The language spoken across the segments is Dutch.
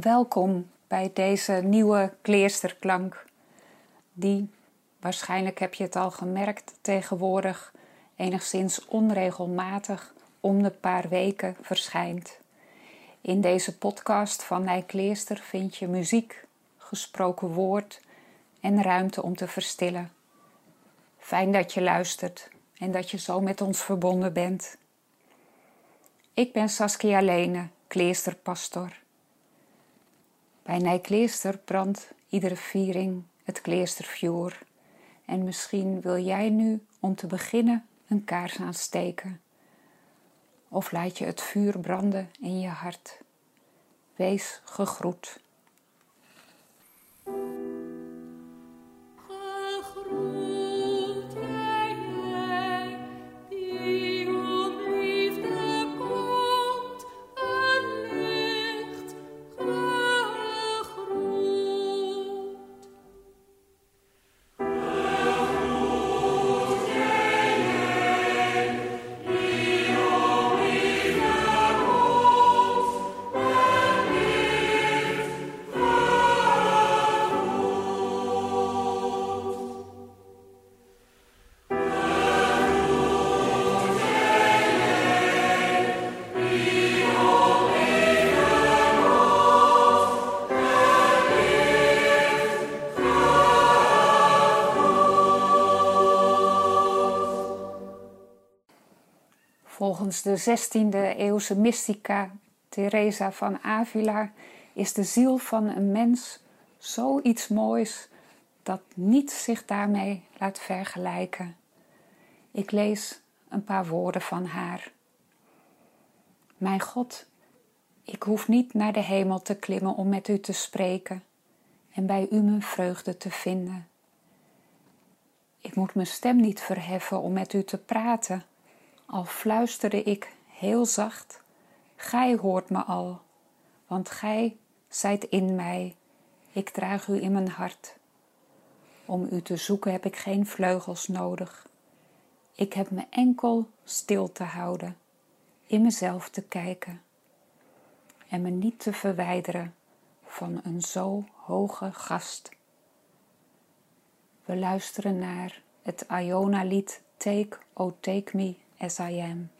Welkom bij deze nieuwe kleersterklank, die, waarschijnlijk heb je het al gemerkt, tegenwoordig enigszins onregelmatig om de paar weken verschijnt. In deze podcast van Nijkleester vind je muziek, gesproken woord en ruimte om te verstillen. Fijn dat je luistert en dat je zo met ons verbonden bent. Ik ben Saskia Lene, kleesterpastor. Bij Nijkleester brandt iedere viering het kleestervuur. En misschien wil jij nu om te beginnen een kaars aansteken. Of laat je het vuur branden in je hart. Wees gegroet. De 16e eeuwse mystica Teresa van Avila is de ziel van een mens zoiets moois dat niets zich daarmee laat vergelijken. Ik lees een paar woorden van haar. Mijn God, ik hoef niet naar de hemel te klimmen om met u te spreken en bij u mijn vreugde te vinden. Ik moet mijn stem niet verheffen om met u te praten al fluisterde ik heel zacht, Gij hoort me al, want Gij zijt in mij, ik draag u in mijn hart. Om u te zoeken heb ik geen vleugels nodig. Ik heb me enkel stil te houden, in mezelf te kijken en me niet te verwijderen van een zo hoge gast. We luisteren naar het Iona-lied Take, O Take Me as I am.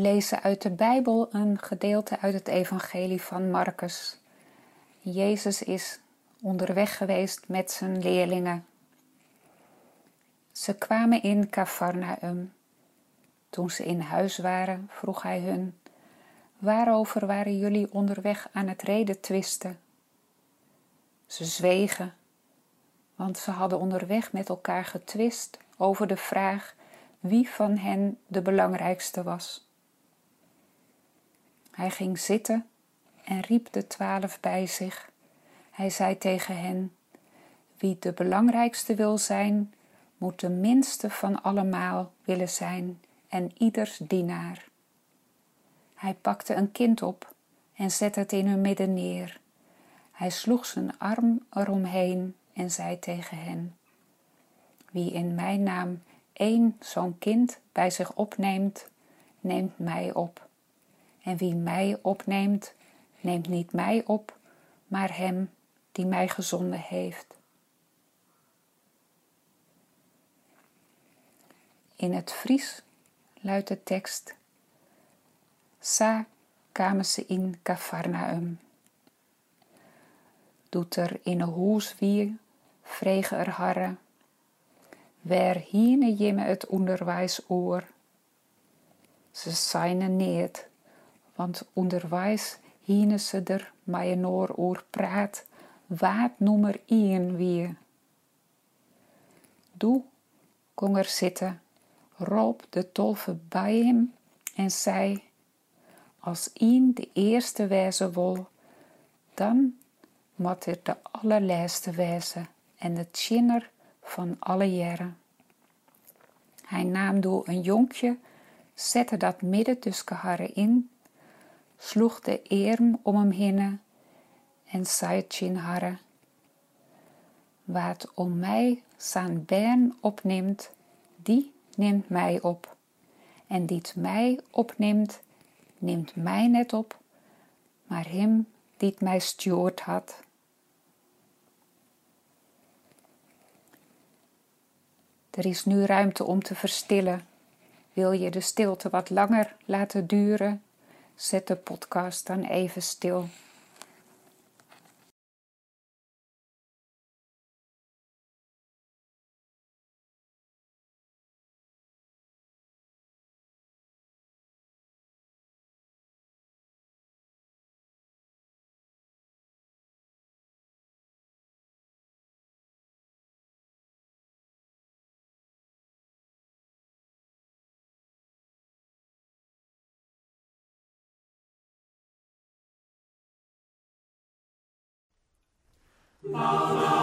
Lezen uit de Bijbel een gedeelte uit het Evangelie van Marcus. Jezus is onderweg geweest met zijn leerlingen. Ze kwamen in Cafarnaum. Toen ze in huis waren, vroeg hij hun: Waarover waren jullie onderweg aan het reden twisten? Ze zwegen, want ze hadden onderweg met elkaar getwist over de vraag wie van hen de belangrijkste was. Hij ging zitten en riep de twaalf bij zich. Hij zei tegen hen: Wie de belangrijkste wil zijn, moet de minste van allemaal willen zijn en ieders dienaar. Hij pakte een kind op en zette het in hun midden neer. Hij sloeg zijn arm eromheen en zei tegen hen: Wie in mijn naam één zo'n kind bij zich opneemt, neemt mij op. En wie mij opneemt, neemt niet mij op, maar hem die mij gezonden heeft. In het Fries luidt de tekst: Sa kwamen ze in Cafarnaum. Doet er in een hoes wie, vregen er harre, Waar hiene jimme het onderwijs oor. Ze zijn neet, want onderwijs hiene ze er maar een oor oor praat, waard nummer ien wie. Doe, kon er zitten, roop de tolve bij hem en zei, als ien de eerste wezen wil, dan moet er de allerlaatste wezen en het chinner van alle jaren. Hij nam door een jonkje, zette dat midden tussen haar in, sloeg de erm om hem heen en zei in haar: Wat om mij zijn bern opneemt, die neemt mij op. En die mij opneemt, neemt mij net op, maar hem die mij stuurt had. Er is nu ruimte om te verstillen. Wil je de stilte wat langer laten duren? Zet de podcast dan even stil. oh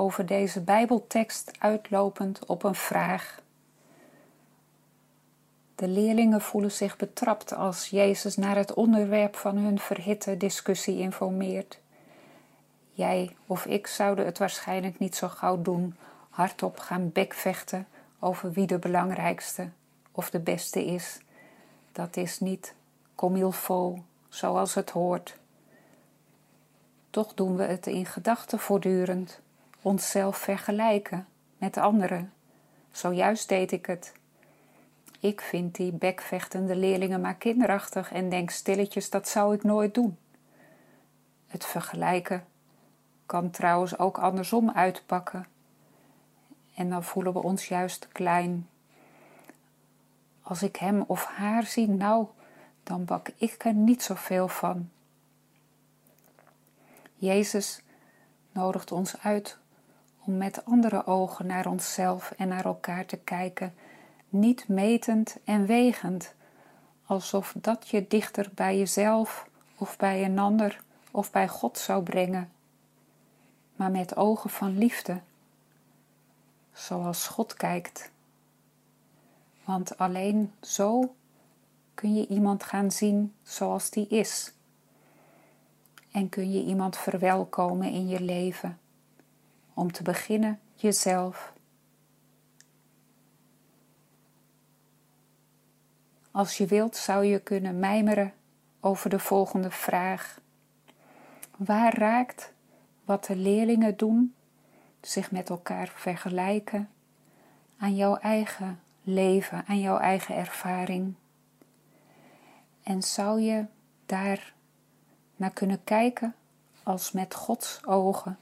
over deze Bijbeltekst uitlopend op een vraag. De leerlingen voelen zich betrapt als Jezus naar het onderwerp van hun verhitte discussie informeert. Jij of ik zouden het waarschijnlijk niet zo gauw doen, hardop gaan bekvechten over wie de belangrijkste of de beste is. Dat is niet comme zoals het hoort. Toch doen we het in gedachten voortdurend, onszelf vergelijken met anderen. Zojuist deed ik het. Ik vind die bekvechtende leerlingen maar kinderachtig en denk stilletjes dat zou ik nooit doen. Het vergelijken kan trouwens ook andersom uitpakken. En dan voelen we ons juist klein. Als ik hem of haar zie, nou, dan bak ik er niet zoveel van. Jezus nodigt ons uit om met andere ogen naar onszelf en naar elkaar te kijken, niet metend en wegend, alsof dat je dichter bij jezelf of bij een ander of bij God zou brengen, maar met ogen van liefde, zoals God kijkt. Want alleen zo kun je iemand gaan zien zoals die is en kun je iemand verwelkomen in je leven. Om te beginnen jezelf. Als je wilt zou je kunnen mijmeren over de volgende vraag. Waar raakt wat de leerlingen doen, zich met elkaar vergelijken, aan jouw eigen leven, aan jouw eigen ervaring? En zou je daar naar kunnen kijken als met Gods ogen.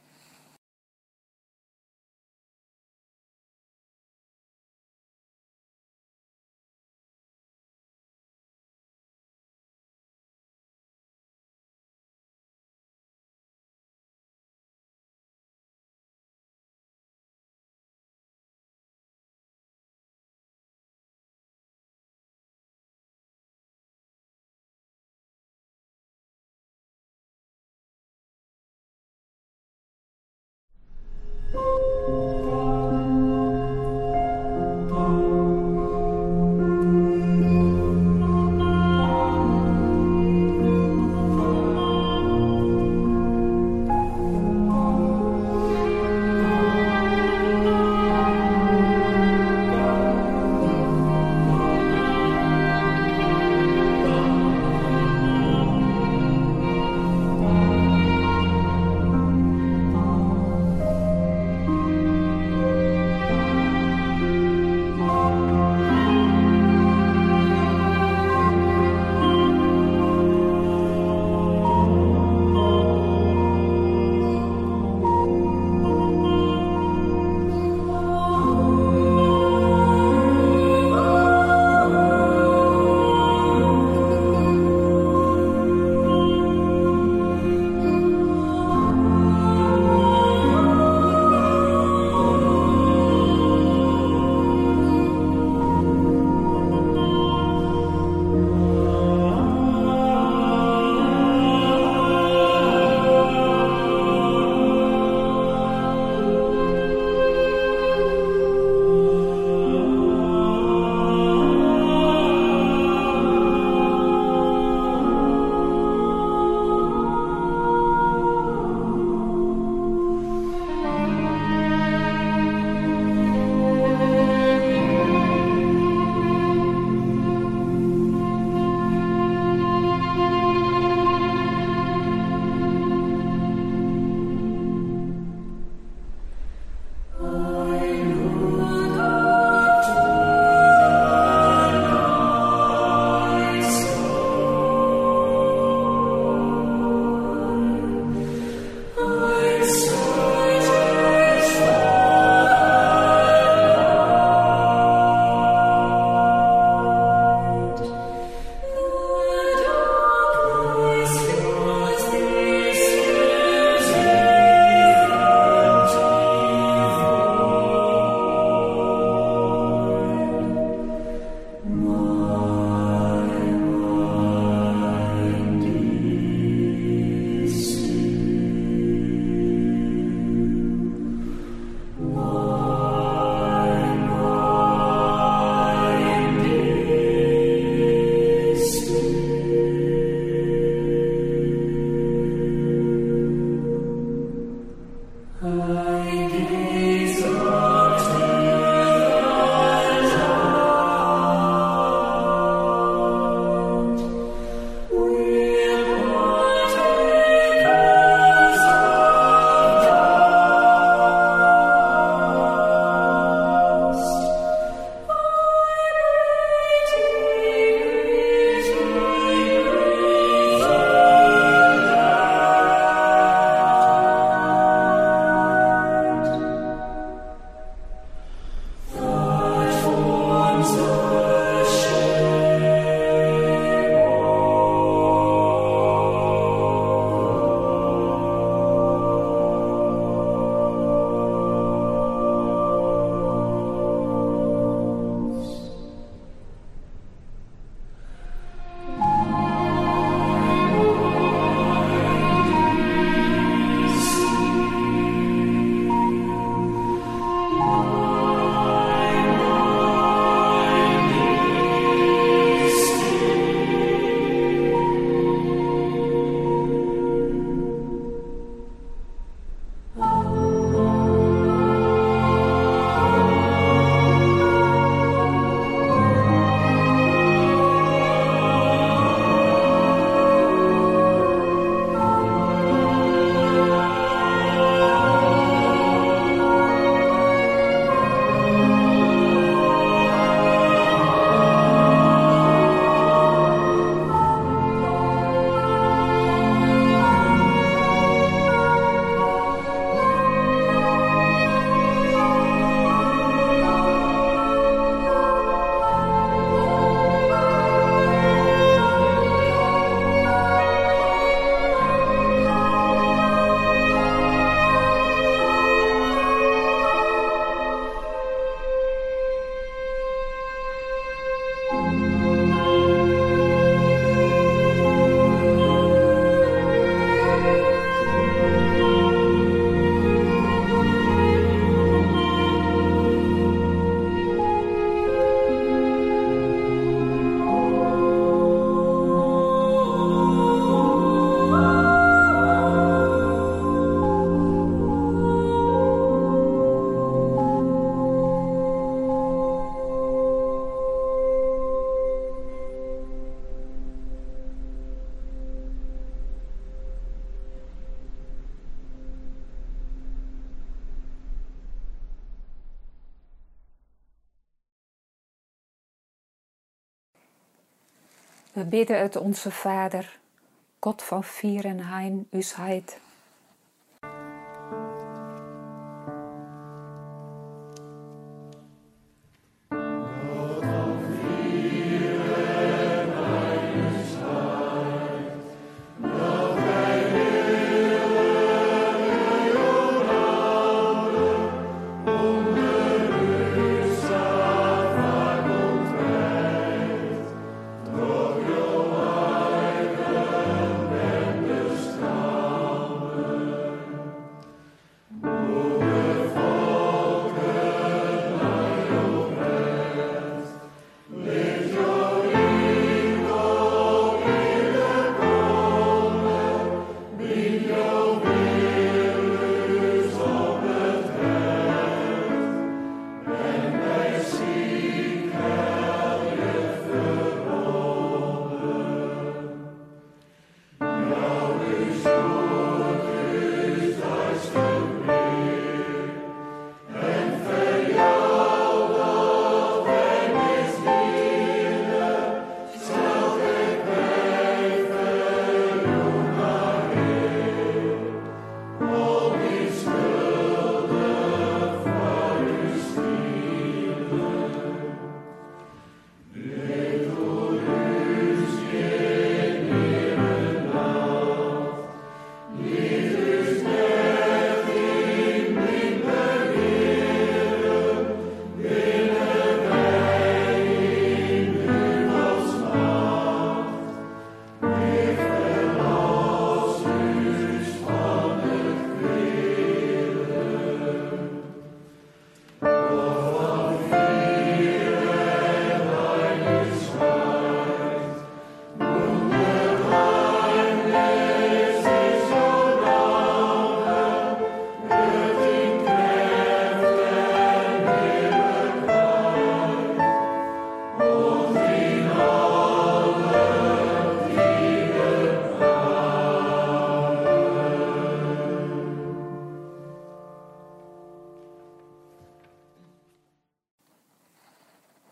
We bidden het onze Vader, God van Vierenheim, Usheid.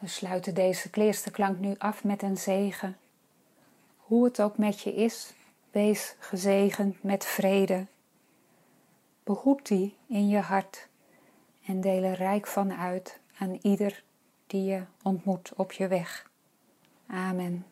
We sluiten deze kleersterklank nu af met een zegen. Hoe het ook met je is, wees gezegend met vrede. Behoed die in je hart en deel er rijk van uit aan ieder die je ontmoet op je weg. Amen.